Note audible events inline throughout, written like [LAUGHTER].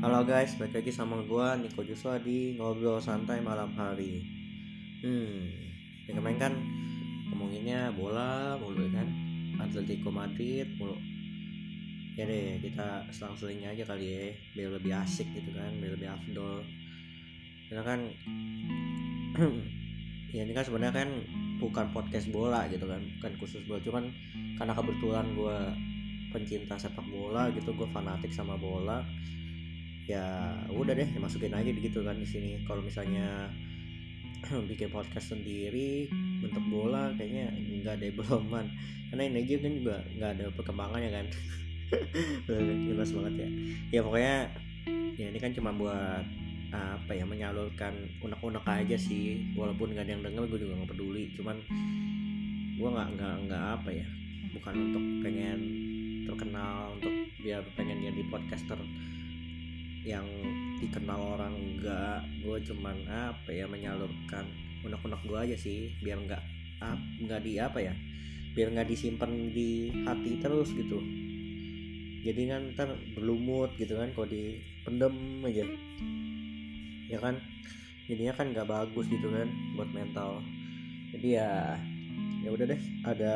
Halo guys, balik lagi sama gua Niko Joshua di ngobrol santai malam hari. Hmm, ya kemarin kan ngomonginnya bola mulu kan, Atletico Madrid mulu. Ya deh, kita selang-selingnya aja kali ya, biar lebih asik gitu kan, biar lebih afdol. Karena kan, [CLEARS THROAT] ya ini kan sebenarnya kan bukan podcast bola gitu kan, bukan khusus bola, cuman karena kebetulan gua pencinta sepak bola gitu, gue fanatik sama bola ya udah deh masukin aja gitu kan di sini. Kalau misalnya [CLEARS THROAT] bikin podcast sendiri bentuk bola kayaknya nggak ada belum karena ini aja kan juga nggak ada perkembangannya kan. [LAUGHS] Jelas banget ya. Ya pokoknya ya ini kan cuma buat apa ya menyalurkan unek-unek aja sih. Walaupun gak ada yang denger gue juga nggak peduli. Cuman gue nggak nggak nggak apa ya. Bukan untuk pengen terkenal untuk biar pengen jadi podcaster yang dikenal orang enggak gue cuman apa ya menyalurkan unek-unek gue aja sih biar nggak nggak di apa ya biar nggak disimpan di hati terus gitu. Jadi kan ntar berlumut gitu kan kalau dipendem aja. Ya kan? Jadinya kan nggak bagus gitu kan buat mental. Jadi ya ya udah deh ada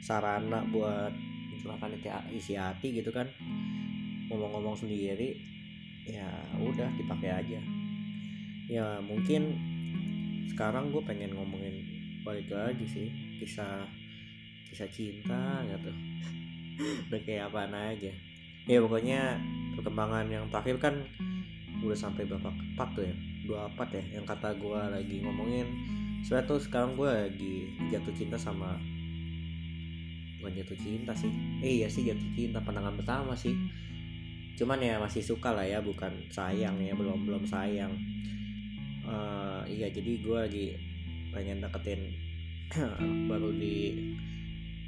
sarana buat mencurahkan isi hati gitu kan ngomong-ngomong sendiri ya udah dipakai aja. Ya mungkin sekarang gue pengen ngomongin balik lagi sih kisah kisah cinta gitu. [LAUGHS] Udah kayak apa aja. Ya pokoknya perkembangan yang terakhir kan udah sampai berapa empat tuh ya? Dua empat ya yang kata gue lagi ngomongin. Soalnya tuh sekarang gue lagi jatuh cinta sama bukan jatuh cinta sih. Eh iya sih jatuh cinta pandangan pertama sih cuman ya masih suka lah ya bukan sayang ya belum belum sayang. Uh, iya jadi gue lagi pengen deketin [CLEARS THROAT] baru di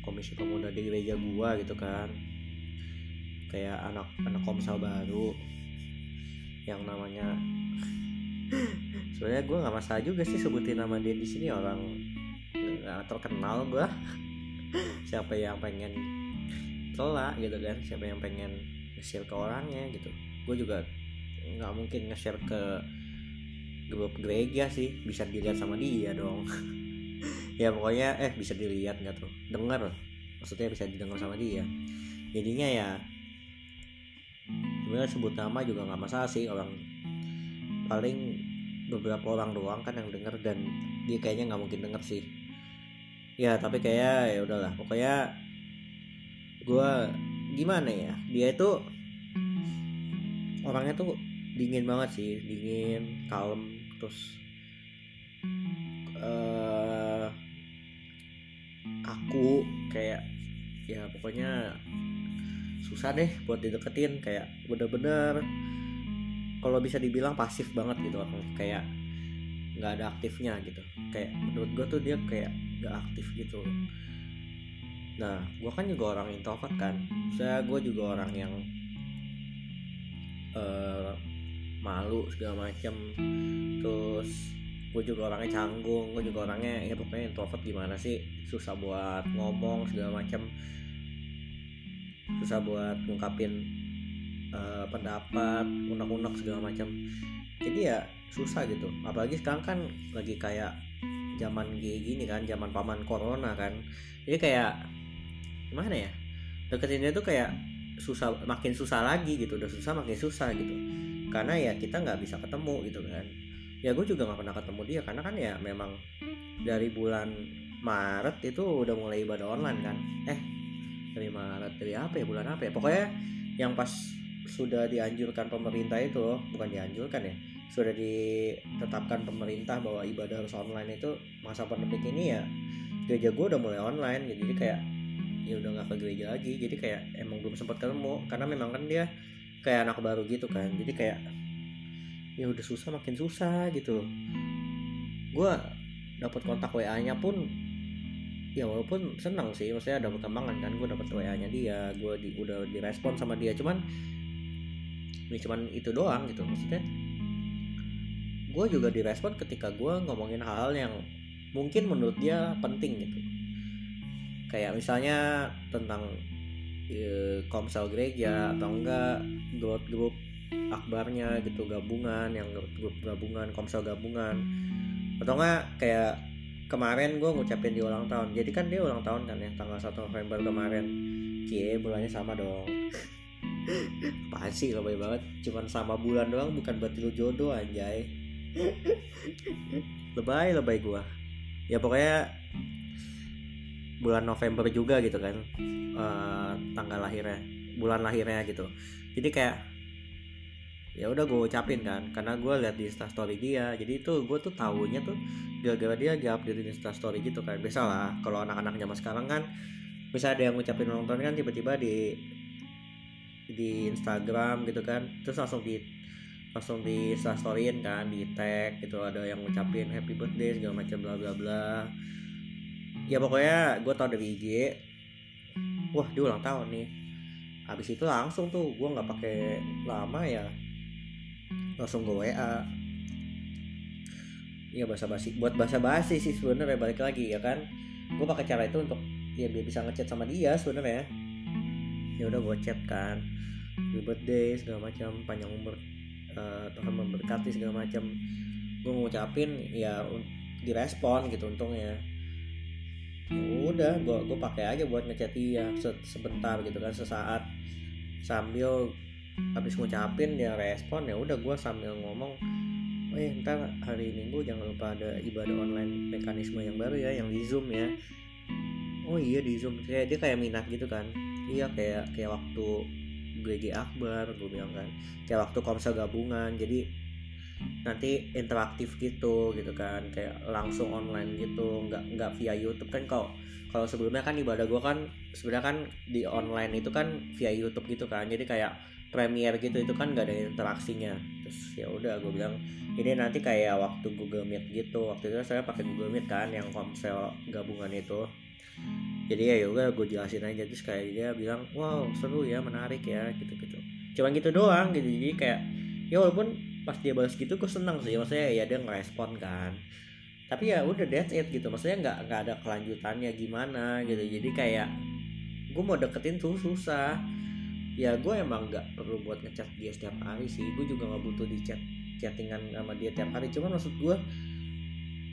komisi pemuda di gereja gue gitu kan. Kayak anak anak komsel baru yang namanya [CLEARS THROAT] sebenarnya gue nggak masalah juga sih sebutin nama dia di sini orang nggak terkenal gue [LAUGHS] siapa yang pengen telak gitu kan siapa yang pengen nge-share ke orangnya gitu. Gue juga nggak mungkin nge-share ke grup gereja sih bisa dilihat sama dia dong. [LAUGHS] Ya pokoknya eh bisa dilihat nggak tuh? Denger. Maksudnya bisa didengar sama dia. Jadinya ya sebenarnya sebut nama juga nggak masalah sih orang paling beberapa orang doang kan yang denger dan dia kayaknya nggak mungkin denger sih. Ya tapi kayak ya udahlah. Pokoknya gue gimana ya? Dia itu orangnya tuh dingin banget sih dingin kalem terus uh, aku kayak ya pokoknya susah deh buat dideketin kayak bener-bener kalau bisa dibilang pasif banget gitu kayak nggak ada aktifnya gitu. Kayak menurut gue tuh dia kayak nggak aktif gitu nah gue kan juga orang introvert kan. Saya gue juga orang yang uh, malu segala macem. Terus gue juga orangnya canggung. Gue juga orangnya ya pokoknya introvert gimana sih? Susah buat ngomong segala macem. Susah buat ngungkapin uh, pendapat unek-unek segala macam jadi ya susah gitu. Apalagi sekarang kan lagi kayak zaman gini kan zaman paman corona kan. Jadi kayak gimana ya deketin dia tuh kayak susah makin susah lagi gitu udah susah makin susah gitu. Karena ya kita nggak bisa ketemu gitu kan. Ya gue juga nggak pernah ketemu dia karena kan ya memang dari bulan Maret itu udah mulai ibadah online kan. Eh dari Maret dari apa ya bulan apa ya? Pokoknya yang pas sudah dianjurkan pemerintah itu bukan dianjurkan ya sudah ditetapkan pemerintah bahwa ibadah harus online itu masa pandemi ini ya gereja gue udah mulai online gitu. Jadi kayak ya udah nggak ke gereja lagi. Jadi kayak emang belum sempat ketemu. Karena memang kan dia kayak anak baru gitu kan. Jadi kayak ya udah susah makin susah gitu. Gue dapat kontak wa nya pun ya walaupun senang sih. Maksudnya ada perkembangan kan gue dapat wa nya dia. Gue di, udah direspon sama dia. Cuman ini cuman itu doang gitu. Maksudnya gue juga direspon ketika gue ngomongin hal-hal yang mungkin menurut dia penting gitu kayak misalnya tentang e, komsel gereja atau enggak grup-grup akbarnya gitu gabungan yang grup gabungan komsel gabungan. Atau enggak kayak kemarin gue ngucapin di ulang tahun. Jadi kan dia ulang tahun kan ya tanggal 1 November kemarin. Cie bulannya sama dong. [LAUGHS] Apaan sih lebay banget. Cuman sama bulan doang bukan berarti lu jodoh anjay. [LAUGHS] Lebay lebay gua. Ya pokoknya bulan November juga gitu kan uh, tanggal lahirnya bulan lahirnya gitu. Jadi kayak ya udah gue ucapin kan karena gue lihat di story dia jadi itu gue tuh tahunya tuh gara-gara dia di insta story gitu kan. Biasa lah kalau anak-anak zaman sekarang kan bisa ada yang ngucapin tahun kan tiba-tiba di di Instagram gitu kan terus langsung di langsung di storyin kan di tag gitu ada yang ngucapin happy birthday segala macam bla bla bla ya pokoknya gue tau dari IG wah dia ulang tahun nih. Habis itu langsung tuh gue nggak pakai lama ya. Langsung gue WA ya bahasa basi buat bahasa basi sih sebenarnya balik lagi ya kan? Gue pakai cara itu untuk ya biar bisa ngechat sama dia sebenarnya. Ya udah gue chat kan. Happy birthday segala macam panjang umur uh, Tuhan memberkati segala macam. Gue ngucapin ya direspon gitu untungnya udah gue gue pakai aja buat ngechat dia se sebentar gitu kan sesaat. Sambil habis ngucapin dia respon ya udah gue sambil ngomong oh ya ntar hari minggu jangan lupa ada ibadah online mekanisme yang baru ya yang di zoom ya. Oh iya di zoom. Kayak dia kayak minat gitu kan. Iya kayak kayak waktu GG Akbar gue bilang kan. Kayak waktu komsel gabungan. Jadi nanti interaktif gitu gitu kan. Kayak langsung online gitu nggak nggak via YouTube. Kan kalau kalau sebelumnya kan ibadah gue kan sebenarnya kan di online itu kan via YouTube gitu kan. Jadi kayak Premiere gitu itu kan nggak ada interaksinya. Terus ya udah gue bilang ini nanti kayak waktu Google Meet gitu. Waktu itu saya pakai Google Meet kan yang komsel gabungan itu. Jadi ya udah gue jelasin aja. Terus kayak dia bilang wow seru ya menarik ya gitu gitu cuman gitu doang gitu. Jadi kayak ya walaupun pas dia balas gitu gue seneng sih maksudnya ya dia ngerespon kan. Tapi ya udah that's it gitu maksudnya nggak nggak ada kelanjutannya gimana gitu. Jadi kayak gue mau deketin tuh susah. Ya gue emang nggak perlu buat ngechat dia setiap hari sih gue juga nggak butuh di chat chattingan sama dia tiap hari. Cuman maksud gue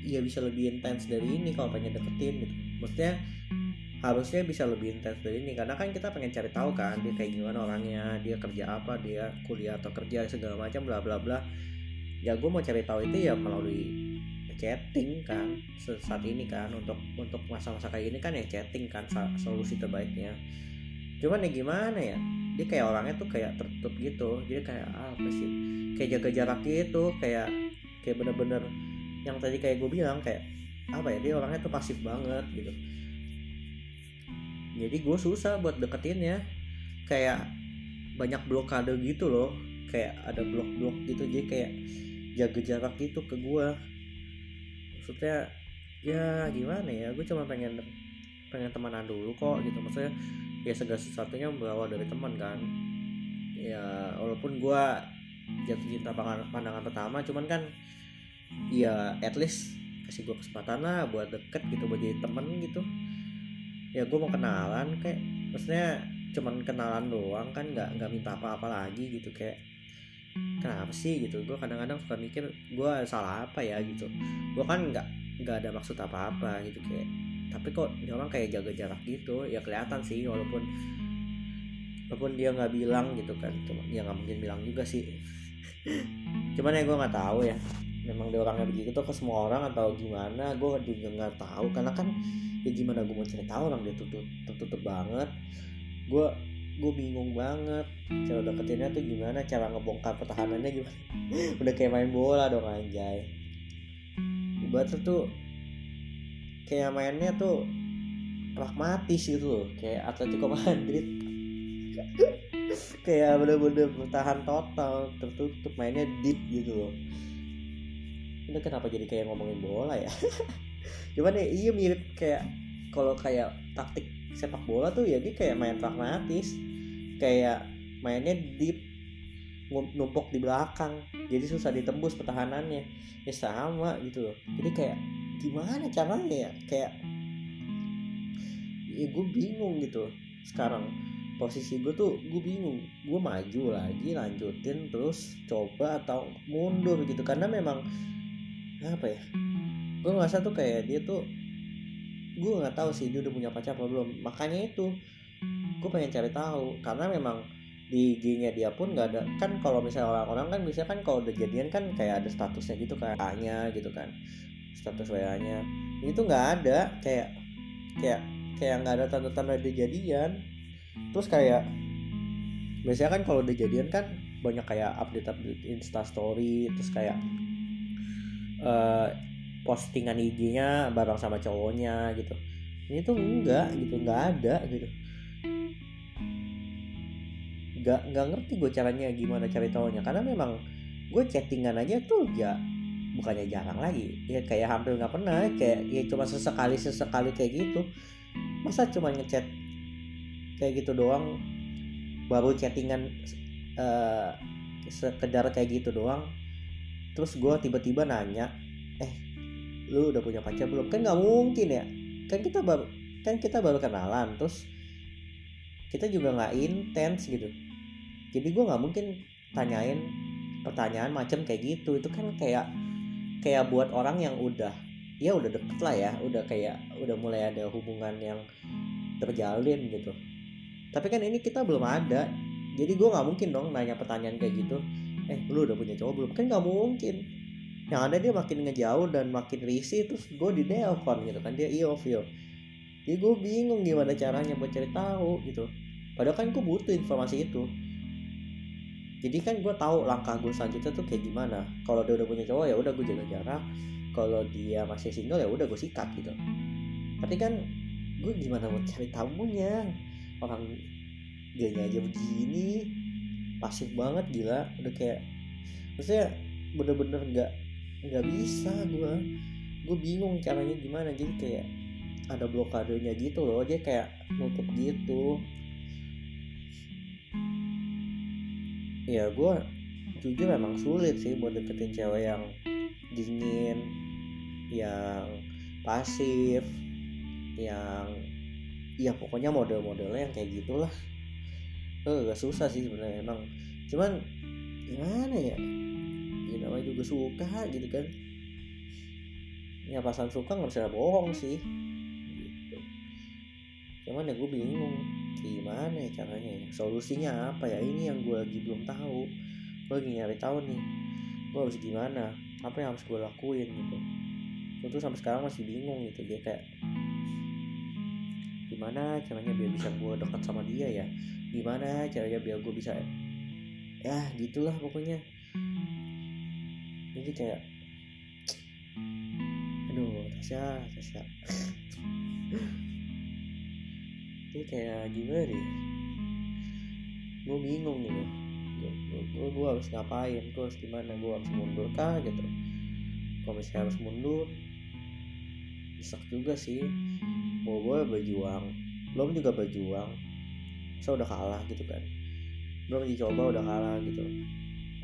ya bisa lebih intens dari ini kalau pengen deketin gitu. Maksudnya harusnya bisa lebih intens dari ini. Karena kan kita pengen cari tahu kan dia kayak gimana orangnya dia kerja apa dia kuliah atau kerja segala macam bla bla bla. Ya gue mau cari tahu itu ya melalui chatting kan saat ini kan. Untuk untuk masa-masa kayak gini kan ya chatting kan solusi terbaiknya. Cuman ya gimana ya dia kayak orangnya tuh kayak tertutup gitu. Jadi kayak apa sih? Kayak jaga jarak gitu kayak kayak bener-bener yang tadi kayak gue bilang kayak apa ya dia orangnya tuh pasif banget gitu jadi gue susah buat deketinnya. Kayak banyak blokade gitu loh. Kayak ada blok-blok gitu jadi kayak jaga jarak gitu ke gue maksudnya ya gimana ya gue cuma pengen pengen temenan dulu kok gitu. Maksudnya ya segala sesuatunya berawal dari teman kan. Ya walaupun gue jatuh cinta pandangan pertama cuman kan ya at least kasih gue kesempatan lah buat deket gitu buat jadi temen gitu ya gue mau kenalan kayak maksudnya cuman kenalan doang kan nggak nggak minta apa-apa lagi gitu kayak kenapa sih? gitu. Gue kadang-kadang suka mikir gue salah apa ya? gitu. Gue kan nggak nggak ada maksud apa-apa gitu kayak tapi kok dia orang kayak jaga jarak gitu ya kelihatan sih walaupun walaupun dia nggak bilang gitu kan cuma dia nggak mungkin bilang juga sih. [LAUGHS] Cuman ya gue nggak tahu ya memang dia orangnya begitu ke semua orang atau gimana gue juga nggak tahu. Karena kan ya gimana gue mau cari tahu orang dia tutup tertutup banget. Gue gue bingung banget cara deketinnya tuh gimana cara ngebongkar pertahanannya gimana. [LAUGHS] Udah kayak main bola dong anjay. Ibarat tuh kayak mainnya tuh pragmatis gitu loh. Kayak Atletico Madrid. [LAUGHS] Kayak bener-bener bertahan total tertutup mainnya deep gitu loh itu kenapa jadi kayak ngomongin bola ya? [LAUGHS] Cuman ya iya mirip kayak kalau kayak taktik sepak bola tuh ya dia kayak main pragmatis. Kayak mainnya deep numpuk di belakang. Jadi susah ditembus pertahanannya. Ya sama gitu loh. Jadi kayak gimana caranya ya? Kayak ya gue bingung gitu. Sekarang posisi gue tuh gue bingung. Gue maju lagi lanjutin terus coba atau mundur gitu. Karena memang apa ya? Gue ngerasa tuh kayak dia tuh gue nggak tahu sih dia udah punya pacar apa belum. Makanya itu gue pengen cari tahu. Karena memang di IG-nya dia pun nggak ada. Kan kalau misalnya orang-orang kan bisa kan kalau udah jadian kan kayak ada statusnya gitu kayak A-nya gitu kan. Status WA-nya ini tuh nggak ada. Kayak kayak kayak nggak ada tanda-tanda dia jadian. Terus kayak biasanya kan kalau udah jadian kan banyak kayak update update insta story terus kayak uh, postingan IG-nya bareng sama cowoknya gitu. Ini tuh enggak gitu enggak ada gitu. Enggak enggak ngerti gue caranya gimana cari tahunya karena memang gue chattingan aja tuh ya bukannya jarang lagi. Ya kayak hampir nggak pernah kayak ya cuma sesekali sesekali kayak gitu. Masa cuma ngechat kayak gitu doang baru chattingan uh, sekedar kayak gitu doang terus gue tiba-tiba nanya eh lu udah punya pacar belum? Kan nggak mungkin ya. Kan kita baru kan kita baru kenalan terus kita juga nggak intens gitu. Jadi gue nggak mungkin tanyain pertanyaan macam kayak gitu. Itu kan kayak kayak buat orang yang udah ya udah deket lah ya. Udah kayak udah mulai ada hubungan yang terjalin gitu. Tapi kan ini kita belum ada. Jadi gue nggak mungkin dong nanya pertanyaan kayak gitu eh lu udah punya cowok belum? Kan nggak mungkin. Yang ada dia makin ngejauh dan makin risih terus gue di nelpon gitu kan. Dia iyo yo jadi gue bingung gimana caranya buat cari tahu gitu. Padahal kan gue butuh informasi itu. Jadi kan gue tahu langkah gue selanjutnya tuh kayak gimana. Kalau dia udah punya cowok ya udah gue jaga jarak. Kalau dia masih single ya udah gue sikat gitu. Tapi kan gue gimana mau cari tamunya? Orang gayanya aja begini pasif banget gila. Udah kayak maksudnya bener-bener nggak nggak bisa gue gue bingung caranya gimana. Jadi kayak ada blokadenya gitu loh. Dia kayak nutup gitu. Ya gue jujur emang sulit sih buat deketin cewek yang dingin yang pasif yang ya pokoknya model-modelnya yang kayak gitulah eh gak susah sih sebenarnya emang. Cuman gimana ya? Ya namanya juga suka gitu kan. Ya pasan suka nggak bisa bohong sih gitu. Cuman ya gue bingung gimana ya caranya ya? Solusinya apa ya? Ini yang gue lagi belum tahu. Gue lagi nyari tahu nih gue harus gimana? Apa yang harus gue lakuin gitu? Gue sampai sekarang masih bingung gitu dia kayak gimana caranya biar bisa gue dekat sama dia ya gimana caranya biar gue bisa ya gitulah pokoknya. Jadi kayak aduh Tasya Tasya. Ini kayak gimana nih? Gue bingung nih gue gue harus ngapain? Gue harus gimana? Gue harus mundur kah gitu? Kalau misalnya harus mundur bisa juga sih. Mau gue berjuang belum juga berjuang saya udah kalah gitu kan. Belum dicoba udah kalah gitu.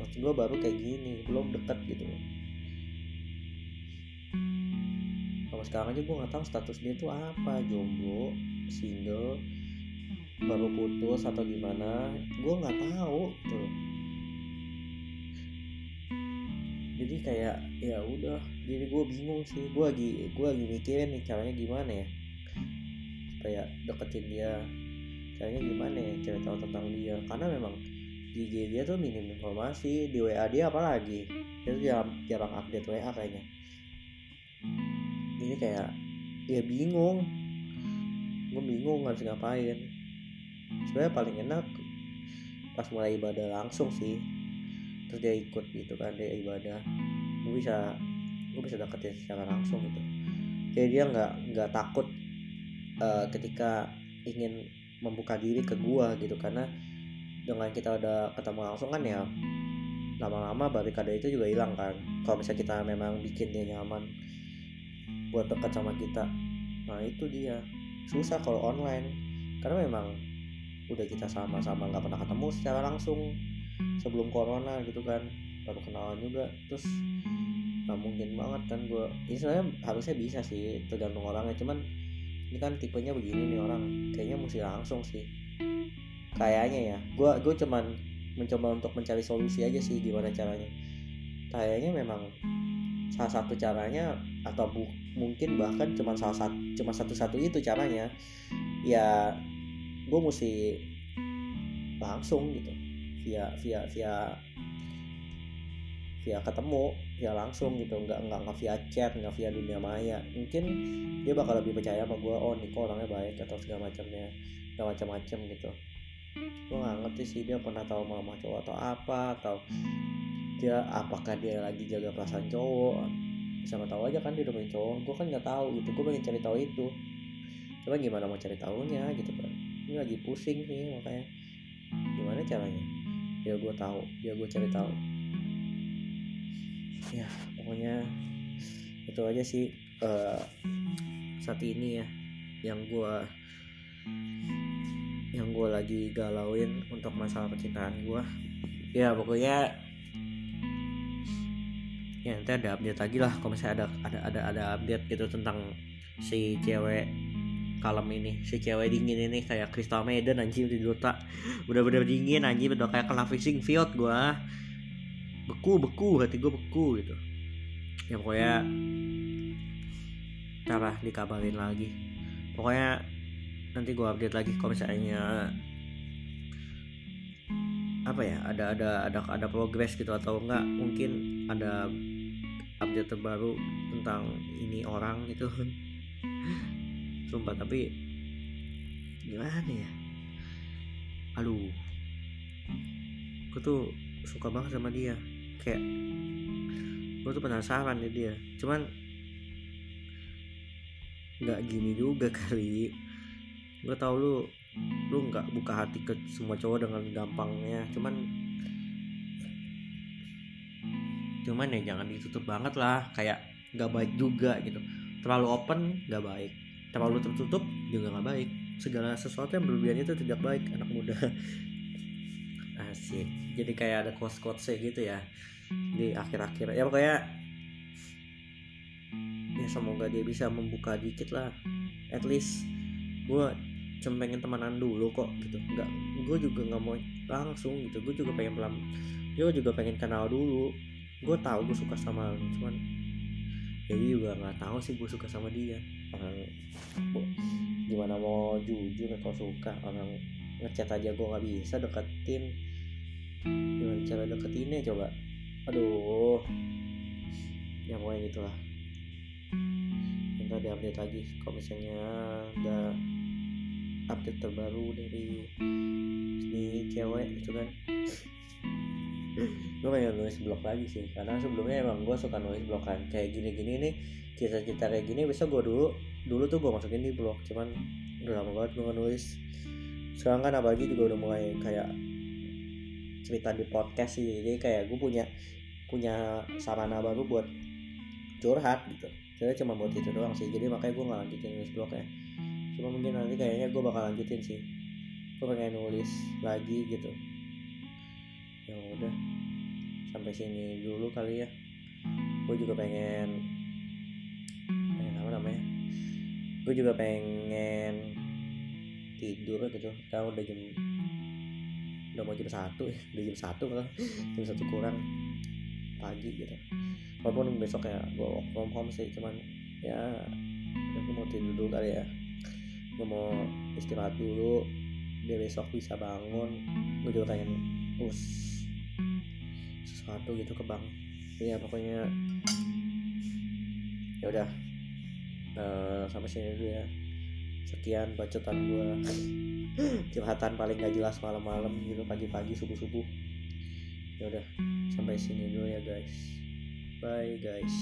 Maksud gue baru kayak gini belum deket gitu. Kalau sekarang aja gue nggak tahu status dia tuh apa jomblo single baru putus atau gimana. Gue nggak tahu tuh jadi kayak ya udah jadi gue bingung sih. Gue lagi gue lagi mikirin nih caranya gimana ya. Supaya deketin dia caranya gimana ya tahu tentang dia? Karena memang di IG dia tuh minim informasi di WA dia apalagi? Dia tuh jarang, jarang update WA kayaknya. Jadi kayak ya bingung. Gue bingung harus ngapain. Sebenarnya paling enak pas mulai ibadah langsung sih. Terus dia ikut gitu kan dia ibadah. Gue bisa gue bisa deketin secara langsung gitu. Jadi dia nggak nggak takut uh, ketika ingin membuka diri ke gua gitu. Karena dengan kita udah ketemu langsung kan ya lama-lama barikade itu juga hilang kan. Kalau misalnya kita memang bikin dia nyaman buat dekat sama kita nah itu dia. Susah kalau online. Karena memang udah kita sama-sama nggak pernah ketemu secara langsung sebelum corona gitu kan. Baru kenalan juga. Terus nggak mungkin banget kan gue sebenarnya harusnya bisa sih tergantung orangnya. Cuman ini kan tipenya begini nih orang kayaknya mesti langsung sih. Kayaknya ya gue gue cuman mencoba untuk mencari solusi aja sih gimana caranya. Kayaknya memang salah satu caranya atau bu, mungkin bahkan cuma salah satu cuma satu-satu itu caranya ya gue mesti langsung gitu. Via via via via ketemu via langsung gitu. Nggak nggak nggak via chat nggak via dunia maya. Mungkin dia bakal lebih percaya sama gue oh Niko orangnya baik atau segala macamnya. Segala macam-macam gitu. Gue nggak ngerti sih dia pernah tahu mama cowok atau apa atau dia apakah dia lagi jaga perasaan cowok. Sama tahu aja kan dia udah main cowok. Gue kan nggak tahu gitu. Gue pengen cari tahu itu. Coba gimana mau cari tahunya gitu kan ini lagi pusing sih makanya. Gimana caranya? Biar gue tahu biar gue cari tahu ya pokoknya itu aja sih uh, saat ini ya yang gue yang gue lagi galauin untuk masalah percintaan gue ya pokoknya ya nanti ada update lagi lah kalau misalnya ada ada ada ada update gitu tentang si cewek kalem ini si cewek dingin ini kayak Crystal Maiden anjing di Dota. Udah bener dingin anjing udah kayak kena fishing field gua beku beku hati gue beku gitu. Ya pokoknya cara dikabarin lagi. Pokoknya nanti gue update lagi kalau misalnya apa ya ada ada ada ada progres gitu atau enggak mungkin ada update terbaru tentang ini orang itu [LAUGHS] sumpah tapi gimana ya? Aduh. Gue tuh suka banget sama dia kayak gue tuh penasaran nih dia. Cuman nggak gini juga [LAUGHS] kali. Gue tau lu lu nggak buka hati ke semua cowok dengan gampangnya. Cuman cuman ya jangan ditutup banget lah. Kayak nggak baik juga gitu. Terlalu open nggak baik. Terlalu tertutup juga nggak baik. Segala sesuatu yang berlebihan itu tidak baik anak muda [LAUGHS] asik. Jadi kayak ada quotes quotes gitu ya. Di akhir-akhir. Ya pokoknya ya semoga dia bisa membuka dikit lah. At least gue cuma pengen temenan dulu kok gitu. Nggak gue juga nggak mau langsung gitu. Gue juga pengen pelan gue juga pengen kenal dulu. Gue tahu gue suka sama lu cuman ya dia juga nggak tahu sih gue suka sama dia. Orang gimana mau jujur kalau suka orang ngechat aja gue nggak bisa deketin. Gimana cara deketinnya coba? Aduh. Ya pokoknya gitulah kita update lagi kalau misalnya ada update terbaru dari si cewek itu kan. Gue pengen nulis blog lagi sih karena sebelumnya emang gue suka nulis blog kan. Kayak gini-gini nih cerita-cerita kayak gini bisa gue dulu dulu tuh gue masukin di blog cuman udah lama banget gue nulis sekarang kan apalagi juga udah mulai kayak cerita di podcast sih jadi kayak gue punya punya sarana baru buat curhat gitu. Saya cuma buat itu doang sih jadi makanya gue nggak lanjutin nulis blognya cuma mungkin nanti kayaknya gue bakal lanjutin sih. Gue pengen nulis lagi gitu. Ya udah sampai sini dulu kali ya. Gue juga pengen pengen apa namanya? Gue juga pengen tidur gitu sekarang udah jam udah mau jam satu ya udah jam satu kan jam satu kurang pagi gitu. Walaupun besok ya gue work from home sih cuman ya gue mau tidur dulu kali ya. Gue mau istirahat dulu biar besok bisa bangun. Gue juga pengen us sesuatu gitu ke bank. Ya pokoknya ya udah. Uh, sampai sini dulu ya sekian bacotan gue [CLEARS THROAT] curhatan paling gak jelas malam-malam gitu pagi-pagi subuh-subuh. Ya udah sampai sini dulu ya guys. Bye guys